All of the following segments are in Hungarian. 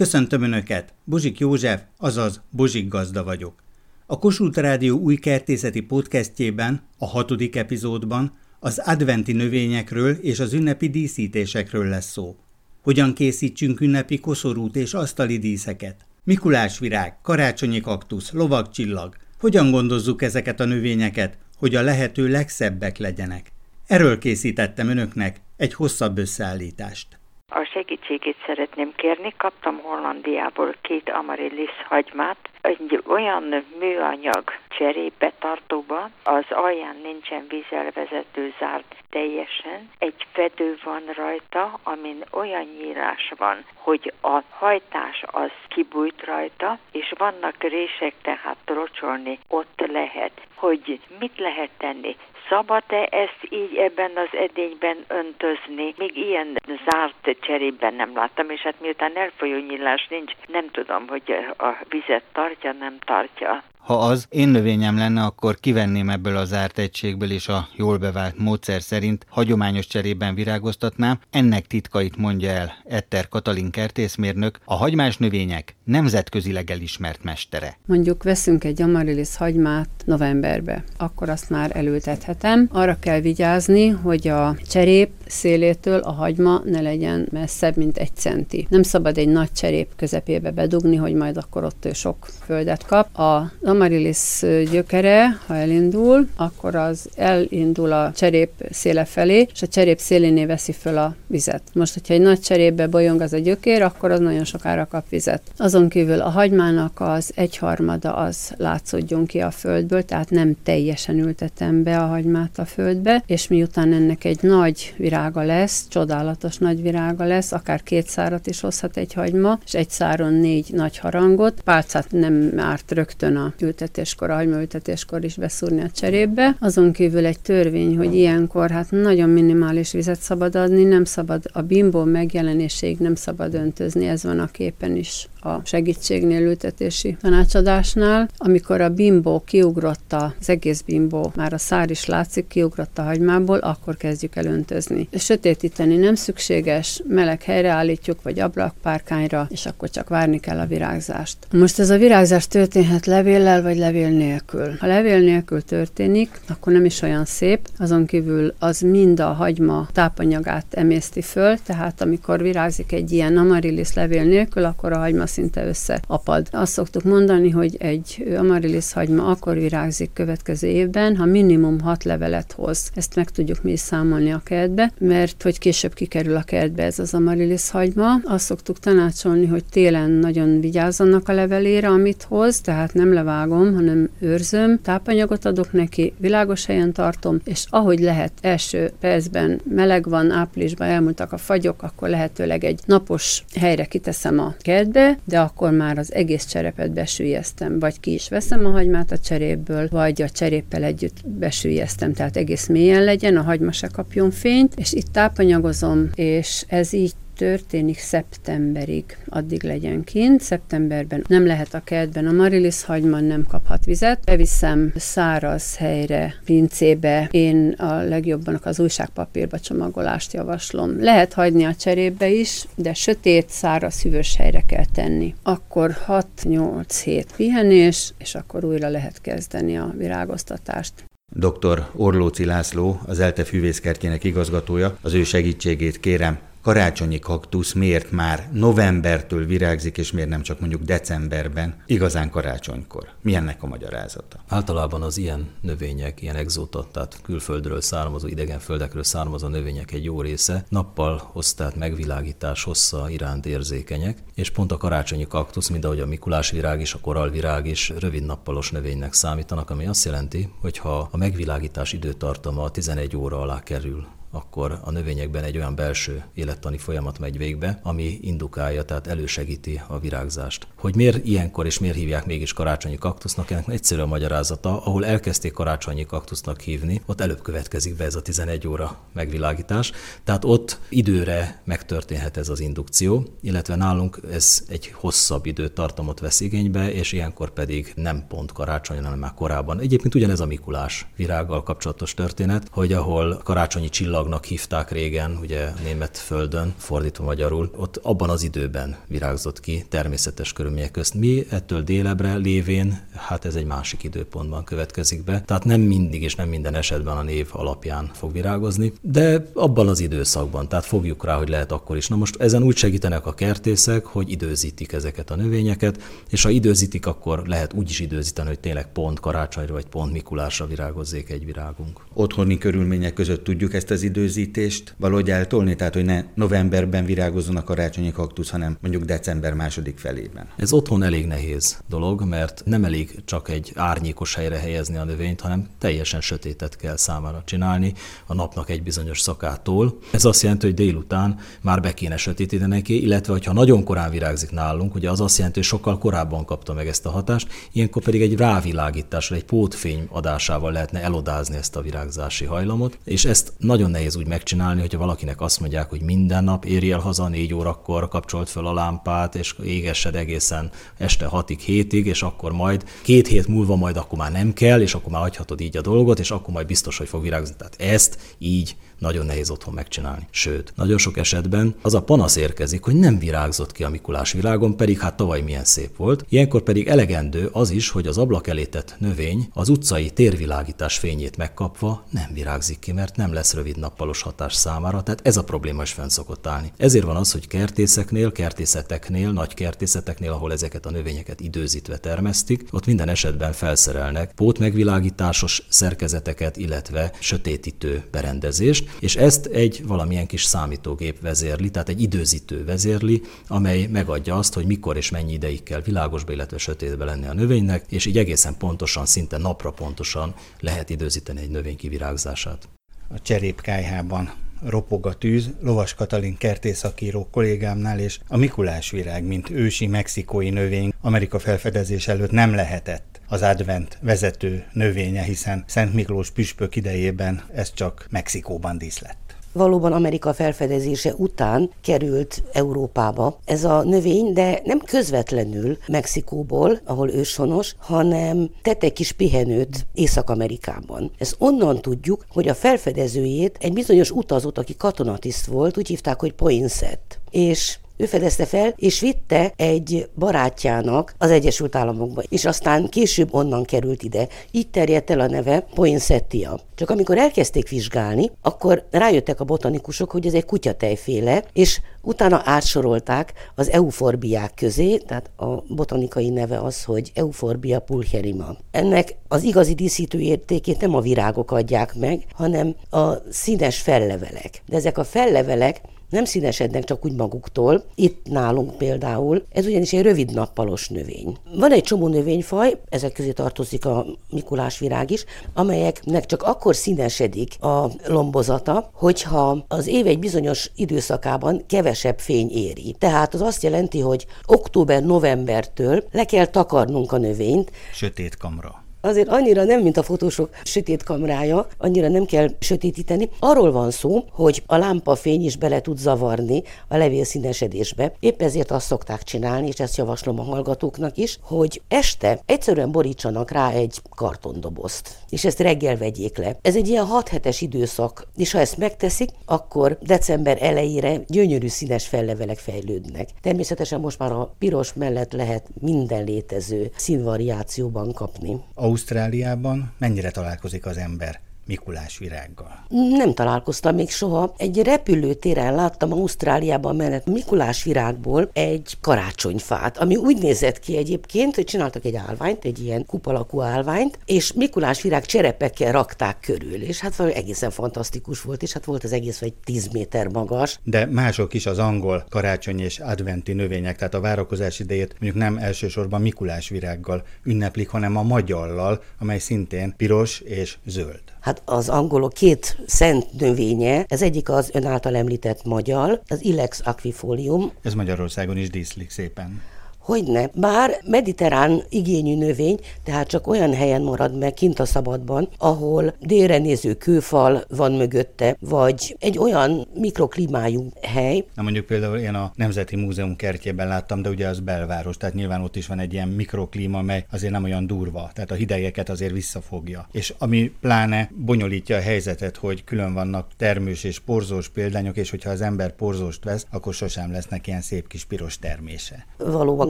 Köszöntöm Önöket, Bozsik József, azaz Bozsik Gazda vagyok. A Kossuth Rádió új kertészeti podcastjében, a hatodik epizódban az adventi növényekről és az ünnepi díszítésekről lesz szó. Hogyan készítsünk ünnepi koszorút és asztali díszeket? Mikulás virág, karácsonyi kaktusz, lovagcsillag. Hogyan gondozzuk ezeket a növényeket, hogy a lehető legszebbek legyenek? Erről készítettem önöknek egy hosszabb összeállítást. A segítségét szeretném kérni. Kaptam Hollandiából két amaryllis hagymát, egy olyan műanyag cserébe tartóba, az alján nincsen vízelvezető zárt teljesen, egy fedő van rajta, amin olyan nyílás van, hogy a hajtás az kibújt rajta, és vannak rések, tehát rocsolni ott lehet. Hogy mit lehet tenni? Szabad-e ezt így ebben az edényben öntözni? Még ilyen zárt cserében nem láttam, és hát miután elfolyó nyílás nincs, nem tudom, hogy a vizet tartja, nem tartja. Ha az én növényem lenne, akkor kivenném ebből az zárt egységből és a jól bevált módszer szerint hagyományos cserében virágoztatnám. Ennek titkait mondja el Etter Katalin kertészmérnök, a hagymás növények nemzetközileg elismert mestere. Mondjuk veszünk egy amaryllis hagymát novemberbe, akkor azt már elültethetem. Arra kell vigyázni, hogy a cserép szélétől a hagyma ne legyen messzebb, mint egy centi. Nem szabad egy nagy cserép közepébe bedugni, hogy majd akkor ott sok földet kap. A amaryllis gyökere, ha elindul, akkor az elindul a cserép széle felé, és a cserép szélénél veszi föl a vizet. Most, hogyha egy nagy cserépbe bolyong az a gyökér, akkor az nagyon sokára kap vizet. Azon kívül a hagymának az egyharmada az látszódjon ki a földből, tehát nem teljesen ültetem be a hagymát a földbe, és miután ennek egy nagy virága lesz, csodálatos nagy virága lesz, akár két szárat is hozhat egy hagyma, és egy száron négy nagy harangot, pálcát nem árt rögtön a ültetéskor, a ültetéskor is beszúrni a cserébe. Azon kívül egy törvény, hogy ilyenkor hát nagyon minimális vizet szabad adni, nem szabad a bimbó megjelenéséig nem szabad öntözni, ez van a képen is a segítségnél ültetési tanácsadásnál, amikor a bimbó kiugrott az egész bimbó, már a szár is látszik, kiugrott a hagymából, akkor kezdjük el öntözni. Sötétíteni nem szükséges, meleg helyre állítjuk, vagy ablakpárkányra, és akkor csak várni kell a virágzást. Most ez a virágzás történhet levéllel, vagy levél nélkül. Ha levél nélkül történik, akkor nem is olyan szép, azon kívül az mind a hagyma tápanyagát emészti föl, tehát amikor virágzik egy ilyen amaryllis levél nélkül, akkor a hagyma szinte összeapad. Azt szoktuk mondani, hogy egy amaryllis hagyma akkor virágzik következő évben, ha minimum hat levelet hoz. Ezt meg tudjuk mi is számolni a kertbe, mert hogy később kikerül a kertbe ez az amaryllis hagyma. Azt szoktuk tanácsolni, hogy télen nagyon vigyázzanak a levelére, amit hoz, tehát nem levágom, hanem őrzöm, tápanyagot adok neki, világos helyen tartom, és ahogy lehet első percben meleg van, áprilisban elmúltak a fagyok, akkor lehetőleg egy napos helyre kiteszem a kertbe, de akkor már az egész cserepet besülyeztem, vagy ki is veszem a hagymát a cserépből, vagy a cseréppel együtt besülyeztem, tehát egész mélyen legyen, a hagyma se kapjon fényt, és itt tápanyagozom, és ez így történik szeptemberig, addig legyen kint. Szeptemberben nem lehet a kertben, a marilis hagyma nem kaphat vizet. Beviszem száraz helyre, pincébe. Én a legjobban az újságpapírba csomagolást javaslom. Lehet hagyni a cserébe is, de sötét, száraz, hűvös helyre kell tenni. Akkor 6-8 hét pihenés, és akkor újra lehet kezdeni a virágoztatást. Dr. Orlóci László, az ELTE fűvészkertjének igazgatója, az ő segítségét kérem karácsonyi kaktusz miért már novembertől virágzik, és miért nem csak mondjuk decemberben, igazán karácsonykor? Mi ennek a magyarázata? Általában az ilyen növények, ilyen exóta, tehát külföldről származó, idegen földekről származó növények egy jó része nappal hoz, tehát megvilágítás hossza iránt érzékenyek, és pont a karácsonyi kaktusz, mint ahogy a Mikulás virág is, a koralvirág is rövid nappalos növénynek számítanak, ami azt jelenti, hogy ha a megvilágítás időtartama 11 óra alá kerül, akkor a növényekben egy olyan belső élettani folyamat megy végbe, ami indukálja, tehát elősegíti a virágzást. Hogy miért ilyenkor és miért hívják mégis karácsonyi kaktusznak, ennek egyszerű a magyarázata, ahol elkezdték karácsonyi kaktusznak hívni, ott előbb következik be ez a 11 óra megvilágítás, tehát ott időre megtörténhet ez az indukció, illetve nálunk ez egy hosszabb időtartamot vesz igénybe, és ilyenkor pedig nem pont karácsony, hanem már korábban. Egyébként ugyanez a Mikulás virággal kapcsolatos történet, hogy ahol karácsonyi csillag csillagnak hívták régen, ugye német földön, fordítva magyarul, ott abban az időben virágzott ki természetes körülmények közt. Mi ettől délebre lévén, hát ez egy másik időpontban következik be, tehát nem mindig és nem minden esetben a név alapján fog virágozni, de abban az időszakban, tehát fogjuk rá, hogy lehet akkor is. Na most ezen úgy segítenek a kertészek, hogy időzítik ezeket a növényeket, és ha időzítik, akkor lehet úgy is időzíteni, hogy tényleg pont karácsonyra vagy pont Mikulásra virágozzék egy virágunk. Otthoni körülmények között tudjuk ezt az időzítést valahogy eltolni, tehát hogy ne novemberben virágozzon a karácsonyi kaktusz, hanem mondjuk december második felében. Ez otthon elég nehéz dolog, mert nem elég csak egy árnyékos helyre helyezni a növényt, hanem teljesen sötétet kell számára csinálni a napnak egy bizonyos szakától. Ez azt jelenti, hogy délután már be kéne sötétíteni neki, illetve ha nagyon korán virágzik nálunk, ugye az azt jelenti, hogy sokkal korábban kapta meg ezt a hatást, ilyenkor pedig egy rávilágítással, egy pótfény adásával lehetne elodázni ezt a virágzási hajlamot, és ezt nagyon nehéz úgy megcsinálni, hogyha valakinek azt mondják, hogy minden nap érj el haza négy órakor, kapcsolt fel a lámpát, és égessed egészen este hatig, hétig, és akkor majd két hét múlva majd akkor már nem kell, és akkor már hagyhatod így a dolgot, és akkor majd biztos, hogy fog virágozni. Tehát ezt így nagyon nehéz otthon megcsinálni. Sőt, nagyon sok esetben az a panasz érkezik, hogy nem virágzott ki a Mikulás virágon, pedig hát tavaly milyen szép volt. Ilyenkor pedig elegendő az is, hogy az ablak elétett növény az utcai térvilágítás fényét megkapva nem virágzik ki, mert nem lesz rövid nappalos hatás számára, tehát ez a probléma is fenn szokott állni. Ezért van az, hogy kertészeknél, kertészeteknél, nagy kertészeteknél, ahol ezeket a növényeket időzítve termesztik, ott minden esetben felszerelnek pótmegvilágításos szerkezeteket, illetve sötétítő berendezést, és ezt egy valamilyen kis számítógép vezérli, tehát egy időzítő vezérli, amely megadja azt, hogy mikor és mennyi ideig kell világosba, illetve sötétbe lenni a növénynek, és így egészen pontosan, szinte napra pontosan lehet időzíteni egy növény kivirágzását. A cserépkájhában ropog a tűz, Lovas Katalin kertészakíró kollégámnál, és a Mikulás virág, mint ősi mexikói növény Amerika felfedezés előtt nem lehetett az advent vezető növénye, hiszen Szent Miklós püspök idejében ez csak Mexikóban díszlett valóban Amerika felfedezése után került Európába ez a növény, de nem közvetlenül Mexikóból, ahol őshonos, hanem tett egy kis pihenőt Észak-Amerikában. Ez onnan tudjuk, hogy a felfedezőjét egy bizonyos utazót, aki katonatiszt volt, úgy hívták, hogy Poinsett. És ő fedezte fel, és vitte egy barátjának az Egyesült Államokba, és aztán később onnan került ide. Így terjedt el a neve Poinsettia. Csak amikor elkezdték vizsgálni, akkor rájöttek a botanikusok, hogy ez egy kutyatejféle, és utána átsorolták az euforbiák közé, tehát a botanikai neve az, hogy Euforbia pulcherima. Ennek az igazi díszítő értékét nem a virágok adják meg, hanem a színes fellevelek. De ezek a fellevelek nem színesednek csak úgy maguktól. Itt nálunk például, ez ugyanis egy rövid nappalos növény. Van egy csomó növényfaj, ezek közé tartozik a Mikulás virág is, amelyeknek csak akkor színesedik a lombozata, hogyha az év egy bizonyos időszakában kevesebb fény éri. Tehát az azt jelenti, hogy október-novembertől le kell takarnunk a növényt. Sötét kamra azért annyira nem, mint a fotósok sötét kamrája, annyira nem kell sötétíteni. Arról van szó, hogy a lámpafény is bele tud zavarni a levél színesedésbe. Épp ezért azt szokták csinálni, és ezt javaslom a hallgatóknak is, hogy este egyszerűen borítsanak rá egy kartondobozt, és ezt reggel vegyék le. Ez egy ilyen 6 hetes időszak, és ha ezt megteszik, akkor december elejére gyönyörű színes fellevelek fejlődnek. Természetesen most már a piros mellett lehet minden létező színvariációban kapni. A Ausztráliában mennyire találkozik az ember Mikulás virággal? Nem találkoztam még soha. Egy repülőtéren láttam Ausztráliában mellett Mikulás virágból egy karácsonyfát, ami úgy nézett ki egyébként, hogy csináltak egy állványt, egy ilyen kupalakú állványt, és Mikulás virág cserepekkel rakták körül, és hát valami egészen fantasztikus volt, és hát volt az egész vagy 10 méter magas. De mások is az angol karácsony és adventi növények, tehát a várakozás idejét mondjuk nem elsősorban Mikulás virággal ünneplik, hanem a magyallal, amely szintén piros és zöld. Hát az angolok két szent növénye, ez egyik az ön által említett magyar, az Ilex aquifolium. Ez Magyarországon is díszlik szépen. Hogyne. Bár mediterrán igényű növény, tehát csak olyan helyen marad meg kint a szabadban, ahol délre néző kőfal van mögötte, vagy egy olyan mikroklimájú hely. Na mondjuk például én a Nemzeti Múzeum kertjében láttam, de ugye az belváros, tehát nyilván ott is van egy ilyen mikroklíma, mely azért nem olyan durva, tehát a hidegeket azért visszafogja. És ami pláne bonyolítja a helyzetet, hogy külön vannak termős és porzós példányok, és hogyha az ember porzóst vesz, akkor sosem lesznek ilyen szép kis piros termése. Valóban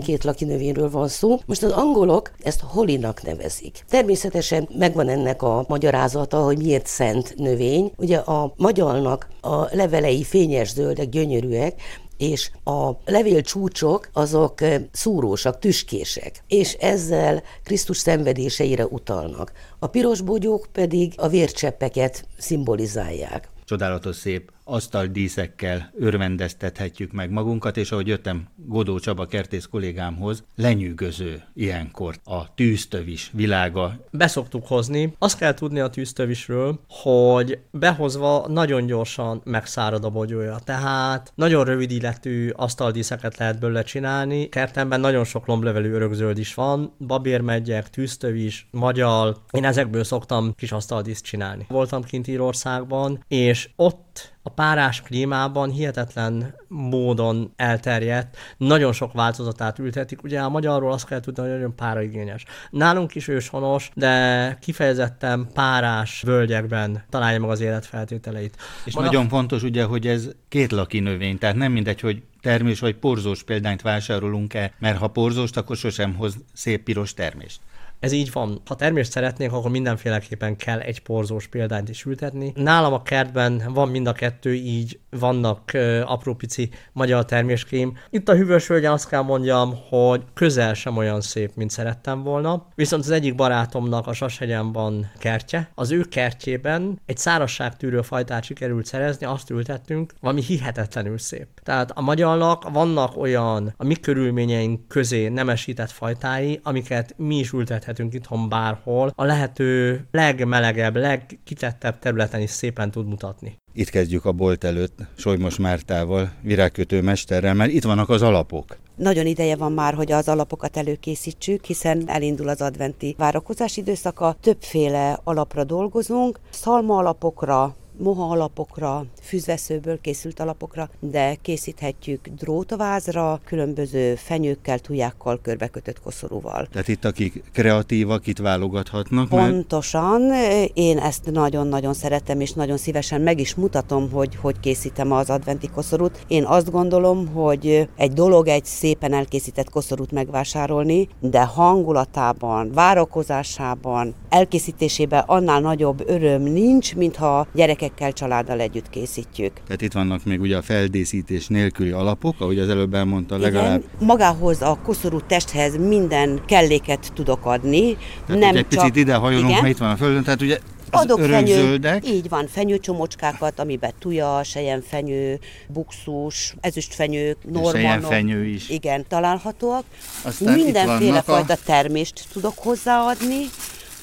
két laki növényről van szó. Most az angolok ezt holinak nevezik. Természetesen megvan ennek a magyarázata, hogy miért szent növény. Ugye a magyalnak a levelei fényes zöldek, gyönyörűek, és a levél csúcsok azok szúrósak, tüskések, és ezzel Krisztus szenvedéseire utalnak. A piros bogyók pedig a vércseppeket szimbolizálják. Csodálatos szép asztaldíszekkel örvendeztethetjük meg magunkat, és ahogy jöttem Godó Csaba kertész kollégámhoz, lenyűgöző ilyenkor a tűztövis világa. Beszoktuk hozni. Azt kell tudni a tűztövisről, hogy behozva nagyon gyorsan megszárad a bogyója. Tehát nagyon rövid illetű asztaldíszeket lehet belőle csinálni. Kertemben nagyon sok lomblevelű örökzöld is van, babérmegyek, tűztövis, magyal. Én ezekből szoktam kis asztaldíszt csinálni. Voltam kint Írországban, és ott a párás klímában hihetetlen módon elterjedt, nagyon sok változatát ültetik. Ugye a magyarról azt kell tudni, hogy nagyon páraigényes. Nálunk is őshonos, de kifejezetten párás völgyekben találja meg az életfeltételeit. És nagyon fontos ugye, hogy ez két laki növény, tehát nem mindegy, hogy termés vagy porzós példányt vásárolunk-e, mert ha porzóst, akkor sosem hoz szép piros termést. Ez így van. Ha termést szeretnénk, akkor mindenféleképpen kell egy porzós példányt is ültetni. Nálam a kertben van mind a kettő, így vannak uh, apró pici magyar terméském. Itt a hűvös völgyen azt kell mondjam, hogy közel sem olyan szép, mint szerettem volna. Viszont az egyik barátomnak a Sashegyen van kertje. Az ő kertjében egy szárazságtűrő fajtát sikerült szerezni, azt ültettünk, valami hihetetlenül szép. Tehát a magyarnak vannak olyan a mi körülményeink közé nemesített fajtái, amiket mi is ültethetünk élhetünk itthon bárhol, a lehető legmelegebb, legkitettebb területen is szépen tud mutatni. Itt kezdjük a bolt előtt Solymos Mártával, virágkötő mesterrel, mert itt vannak az alapok. Nagyon ideje van már, hogy az alapokat előkészítsük, hiszen elindul az adventi várakozás időszaka. Többféle alapra dolgozunk, szalma alapokra, moha alapokra, fűzveszőből készült alapokra, de készíthetjük drótavázra, különböző fenyőkkel, tujákkal, körbekötött koszorúval. Tehát itt akik kreatívak, itt válogathatnak? Pontosan, mert... én ezt nagyon-nagyon szeretem, és nagyon szívesen meg is mutatom, hogy hogy készítem az adventi koszorút. Én azt gondolom, hogy egy dolog egy szépen elkészített koszorút megvásárolni, de hangulatában, várakozásában, elkészítésében annál nagyobb öröm nincs, mintha gyerekek gyerekekkel, családdal együtt készítjük. Tehát itt vannak még ugye a feldészítés nélküli alapok, ahogy az előbb elmondta, legalább. Igen, magához a koszorú testhez minden kelléket tudok adni. Tehát nem egy csak... picit ide hajolunk, mert itt van a földön, tehát ugye az Adok fenyő, így van, fenyőcsomocskákat, amiben tuja, fenyő, buxus, ezüstfenyő, normanok. fenyő is. Igen, találhatóak. Aztán Mindenféle fajta a... termést tudok hozzáadni,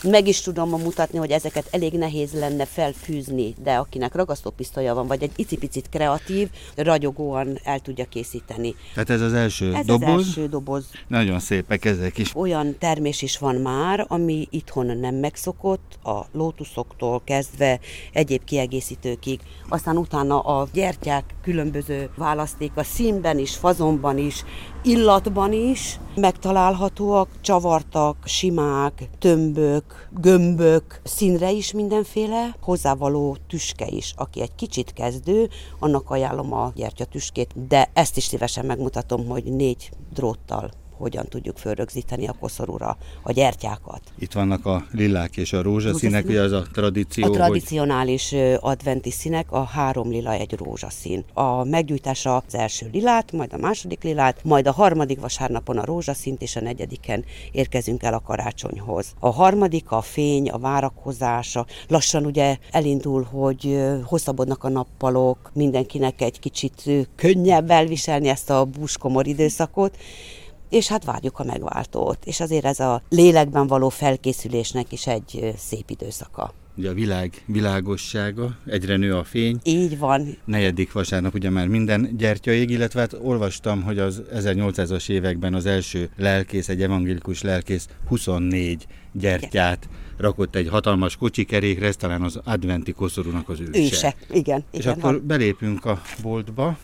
meg is tudom mutatni, hogy ezeket elég nehéz lenne felfűzni, de akinek ragasztópisztolya van, vagy egy icipicit kreatív, ragyogóan el tudja készíteni. Tehát ez az első ez doboz? az első doboz. Nagyon szépek ezek is. Olyan termés is van már, ami itthon nem megszokott, a lótuszoktól kezdve egyéb kiegészítőkig. Aztán utána a gyertyák különböző választék a színben is, fazonban is, illatban is megtalálhatóak, csavartak, simák, tömbök, gömbök, színre is mindenféle, hozzávaló tüske is. Aki egy kicsit kezdő, annak ajánlom a gyertyatüskét, de ezt is szívesen megmutatom, hogy négy dróttal hogyan tudjuk fölrögzíteni a koszorúra a gyertyákat. Itt vannak a lilák és a rózsaszínek, ugye az a tradíció. A tradicionális hogy... adventi színek, a három lila egy rózsaszín. A meggyújtásra az első lilát, majd a második lilát, majd a harmadik vasárnapon a rózsaszínt, és a negyediken érkezünk el a karácsonyhoz. A harmadik a fény, a várakozása. Lassan ugye elindul, hogy hosszabbodnak a nappalok, mindenkinek egy kicsit könnyebb elviselni ezt a búskomor időszakot, és hát várjuk a megváltót. És azért ez a lélekben való felkészülésnek is egy szép időszaka. ugye a világ világossága, egyre nő a fény. Így van. Negyedik vasárnap ugye már minden gyertya ég, illetve hát olvastam, hogy az 1800-as években az első lelkész, egy evangélikus lelkész 24 gyertyát rakott egy hatalmas kocsikerékre, ez talán az adventi koszorúnak az őse. Őse, igen. És igen, akkor belépünk a boltba,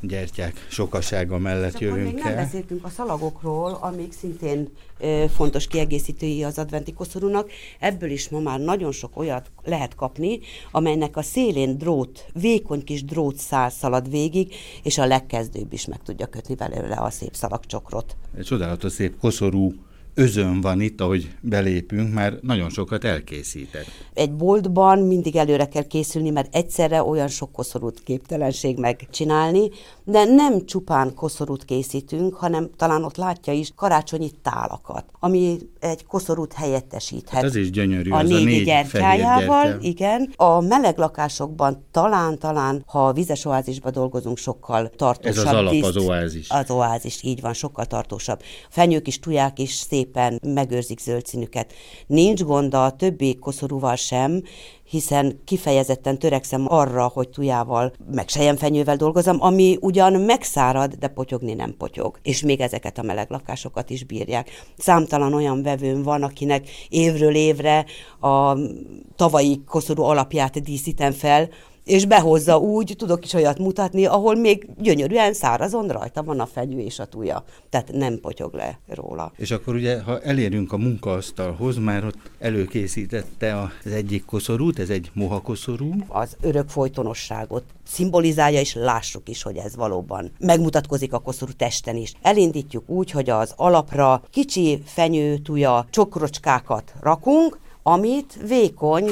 gyertyák sokasága mellett És jövünk még nem el. beszéltünk a szalagokról, amik szintén ö, fontos kiegészítői az adventi koszorúnak. Ebből is ma már nagyon sok olyat lehet kapni, amelynek a szélén drót, vékony kis drótszál szalad végig, és a legkezdőbb is meg tudja kötni belőle a szép szalagcsokrot. Egy csodálatos szép koszorú özön van itt, ahogy belépünk, már nagyon sokat elkészített. Egy boltban mindig előre kell készülni, mert egyszerre olyan sok koszorút képtelenség megcsinálni, de nem csupán koszorút készítünk, hanem talán ott látja is karácsonyi tálakat, ami egy koszorút helyettesíthet. Hát az is gyönyörű, a az négy, négy gyertyájával, igen. A meleg lakásokban talán-talán, ha a vizes oázisba dolgozunk, sokkal tartósabb. Ez az alap, az oázis. Az oázis, így van, sokkal tartósabb. Fenyők is, tuják is szépen megőrzik zöld színüket. Nincs gond a többi koszorúval sem, hiszen kifejezetten törekszem arra, hogy tujával, meg sejemfenyővel dolgozom, ami ugyan megszárad, de potyogni nem potyog. És még ezeket a meleg lakásokat is bírják. Számtalan olyan vevőm van, akinek évről évre a tavalyi koszorú alapját díszítem fel, és behozza úgy, tudok is olyat mutatni, ahol még gyönyörűen szárazon rajta van a fenyő és a tuja. Tehát nem potyog le róla. És akkor ugye, ha elérünk a munkaasztalhoz, már ott előkészítette az egyik koszorút, ez egy moha koszorú. az örök folytonosságot szimbolizálja, és lássuk is, hogy ez valóban megmutatkozik a koszorú testen is. Elindítjuk úgy, hogy az alapra kicsi fenyő, tuja, csokrocskákat rakunk, amit vékony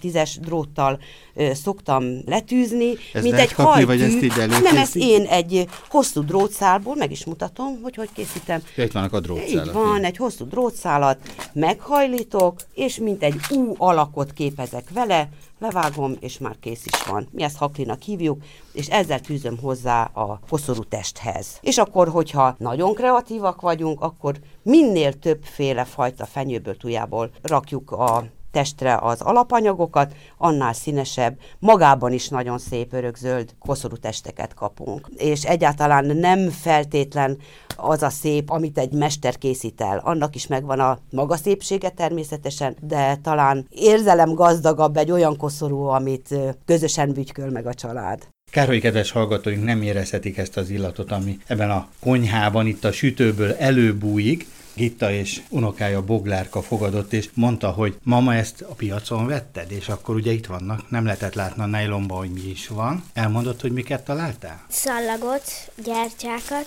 tízes dróttal ö, szoktam letűzni, Ez mint egy kapni, hajtű. vagy ezt így Nem, ezt előkészíti? én egy hosszú drótszálból, meg is mutatom, hogy hogy készítem. Ja, itt vannak a Így drótszálak. van, egy hosszú drótszálat meghajlítok, és mint egy U alakot képezek vele, levágom, és már kész is van. Mi ezt haklinak hívjuk, és ezzel tűzöm hozzá a koszorú testhez. És akkor, hogyha nagyon kreatívak vagyunk, akkor minél többféle fajta fenyőből, tujából rakjuk a testre az alapanyagokat, annál színesebb, magában is nagyon szép örökzöld koszorú testeket kapunk. És egyáltalán nem feltétlen az a szép, amit egy mester készít el. Annak is megvan a maga szépsége természetesen, de talán érzelem gazdagabb egy olyan koszorú, amit közösen bütyköl meg a család. Kár, hogy kedves hallgatóink nem érezhetik ezt az illatot, ami ebben a konyhában, itt a sütőből előbújik. Gitta és unokája Boglárka fogadott, és mondta, hogy mama ezt a piacon vetted, és akkor ugye itt vannak, nem lehetett látni a nejlomba, hogy mi is van. Elmondott, hogy miket találtál? Szallagot, gyertyákat,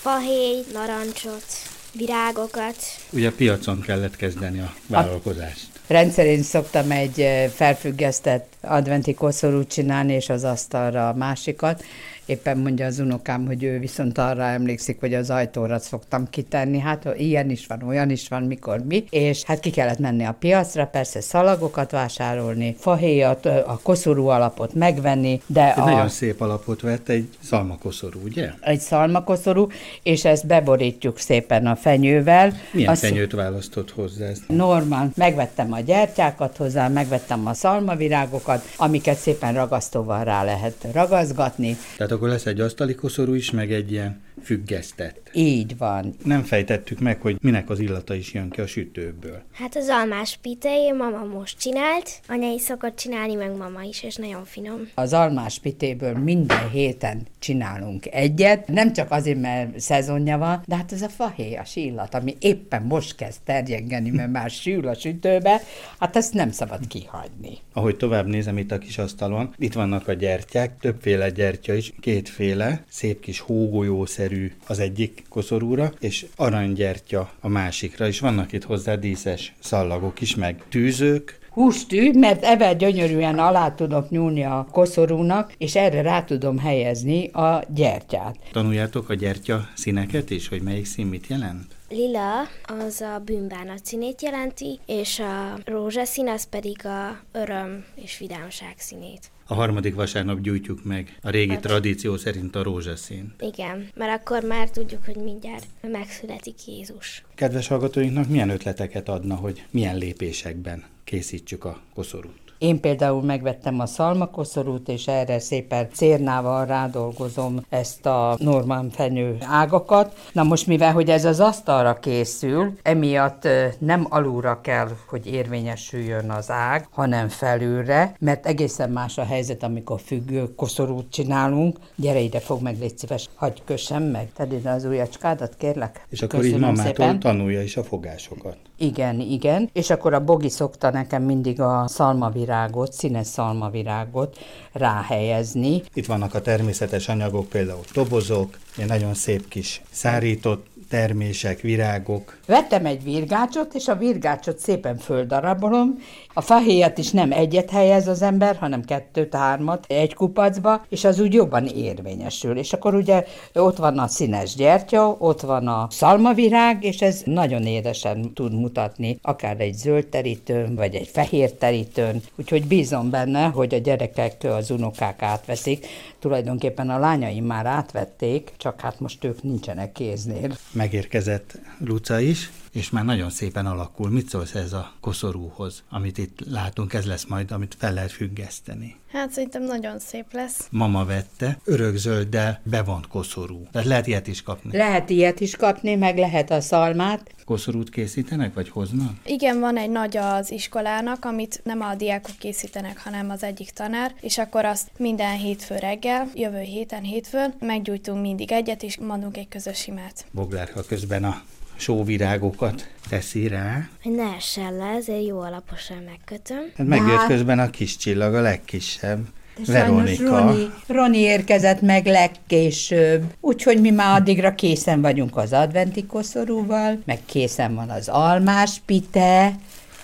fahéj, narancsot, virágokat. Ugye a piacon kellett kezdeni a vállalkozást. Rendszerint szoktam egy eh, felfüggesztett adventi koszorút csinálni, és az asztalra a másikat. Éppen mondja az unokám, hogy ő viszont arra emlékszik, hogy az ajtóra szoktam kitenni. Hát ilyen is van, olyan is van, mikor mi. És hát ki kellett menni a piacra, persze szalagokat vásárolni, fahéjat, a koszorú alapot megvenni, de Egy a... nagyon szép alapot vett, egy szalmakoszorú, ugye? egy szalmakoszorú, és ezt beborítjuk szépen a fenyővel. Milyen Azt- fenyőt választott hozzá? Ezt? Normál. Megvettem a gyertyákat hozzá, megvettem a szalmavirágokat, amiket szépen ragasztóval rá lehet ragaszgatni. Tehát akkor lesz egy asztali koszorú is, meg egy ilyen függesztett. Így van. Nem fejtettük meg, hogy minek az illata is jön ki a sütőből. Hát az almás pitei mama most csinált, anya is szokott csinálni, meg mama is, és nagyon finom. Az almás pitéből minden héten csinálunk egyet, nem csak azért, mert szezonja van, de hát ez a fahéjas illat, ami éppen most kezd terjengeni, mert már sül a sütőbe, hát ezt nem szabad kihagyni. Ahogy tovább nézem itt a kis asztalon, itt vannak a gyertyák, többféle gyertya is, kétféle, szép kis hógolyószerű az egyik koszorúra, és aranygyertya a másikra, és vannak itt hozzá díszes szallagok is, meg tűzők, Hústű, mert ebben gyönyörűen alá tudok nyúlni a koszorúnak, és erre rá tudom helyezni a gyertyát. Tanuljátok a gyertya színeket is, hogy melyik szín mit jelent? Lila az a bűnbánat színét jelenti, és a rózsaszín az pedig a öröm és vidámság színét. A harmadik vasárnap gyújtjuk meg a régi tradíció szerint a rózsaszín. Igen, mert akkor már tudjuk, hogy mindjárt megszületik Jézus. Kedves hallgatóinknak milyen ötleteket adna, hogy milyen lépésekben készítsük a koszorút? Én például megvettem a szalmakoszorút, és erre szépen cérnával rádolgozom ezt a normán fenyő ágakat. Na most mivel, hogy ez az asztalra készül, emiatt nem alulra kell, hogy érvényesüljön az ág, hanem felülre, mert egészen más a helyzet, amikor függő koszorút csinálunk. Gyere ide, fog meg, légy szíves, hagyj kössem meg. Tedd ide az ujjacskádat, kérlek. És akkor Köszönöm így mamától szépen. tanulja is a fogásokat. Igen, igen. És akkor a Bogi szokta nekem mindig a szalmavirágot, színes szalmavirágot ráhelyezni. Itt vannak a természetes anyagok, például tobozok, egy nagyon szép kis szárított termések, virágok. Vettem egy virgácsot, és a virgácsot szépen földarabolom. A fahéjat is nem egyet helyez az ember, hanem kettőt, hármat egy kupacba, és az úgy jobban érvényesül. És akkor ugye ott van a színes gyertya, ott van a szalmavirág, és ez nagyon édesen tud mutatni, akár egy zöld terítőn, vagy egy fehér terítőn. Úgyhogy bízom benne, hogy a gyerekek, az unokák átveszik. Tulajdonképpen a lányaim már átvették, csak hát most ők nincsenek kéznél megérkezett Luca is, és már nagyon szépen alakul. Mit szólsz ez a koszorúhoz, amit itt látunk, ez lesz majd, amit fel lehet függeszteni? Hát szerintem nagyon szép lesz. Mama vette, örökzölddel bevont koszorú. Tehát lehet ilyet is kapni. Lehet ilyet is kapni, meg lehet a szalmát. Koszorút készítenek, vagy hoznak? Igen, van egy nagy az iskolának, amit nem a diákok készítenek, hanem az egyik tanár, és akkor azt minden hétfő reggel, jövő héten hétfőn meggyújtunk mindig egyet, és mondunk egy közös imát. Boglárka közben a sóvirágokat teszi rá. Hogy ne essen le, ezért jó alaposan megkötöm. Hát megjött hát... közben a kis csillag, a legkisebb. De Veronika. Roni, Roni érkezett meg legkésőbb, úgyhogy mi már addigra készen vagyunk az adventi koszorúval, meg készen van az almás pite,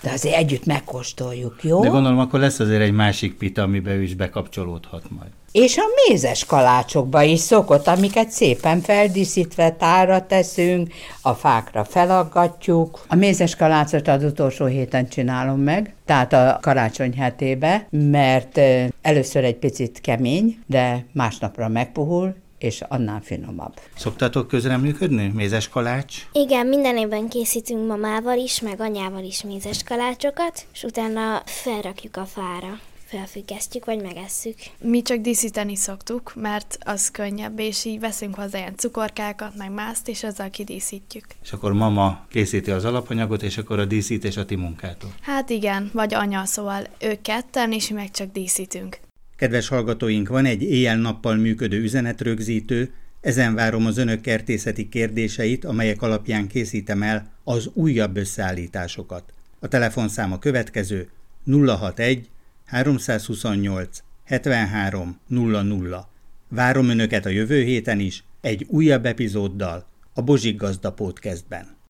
de azért együtt megkóstoljuk, jó? De gondolom, akkor lesz azért egy másik pita, amiben ő is bekapcsolódhat majd. És a mézes kalácsokba is szokott, amiket szépen feldíszítve tára teszünk, a fákra felaggatjuk. A mézes kalácsot az utolsó héten csinálom meg, tehát a karácsony hetébe, mert először egy picit kemény, de másnapra megpuhul, és annál finomabb. Szoktatok közreműködni, mézes kalács? Igen, minden évben készítünk mamával is, meg anyával is mézes kalácsokat, és utána felrakjuk a fára felfüggesztjük, vagy megesszük. Mi csak díszíteni szoktuk, mert az könnyebb, és így veszünk hozzá ilyen cukorkákat, meg mászt, és azzal kidíszítjük. És akkor mama készíti az alapanyagot, és akkor a díszítés a ti munkátok. Hát igen, vagy anya, szóval ők ketten, és mi meg csak díszítünk. Kedves hallgatóink, van egy éjjel-nappal működő üzenetrögzítő, ezen várom az önök kertészeti kérdéseit, amelyek alapján készítem el az újabb összeállításokat. A telefonszám a következő 061 328 73 00. Várom Önöket a jövő héten is egy újabb epizóddal a Bozsik Gazda Podcastben.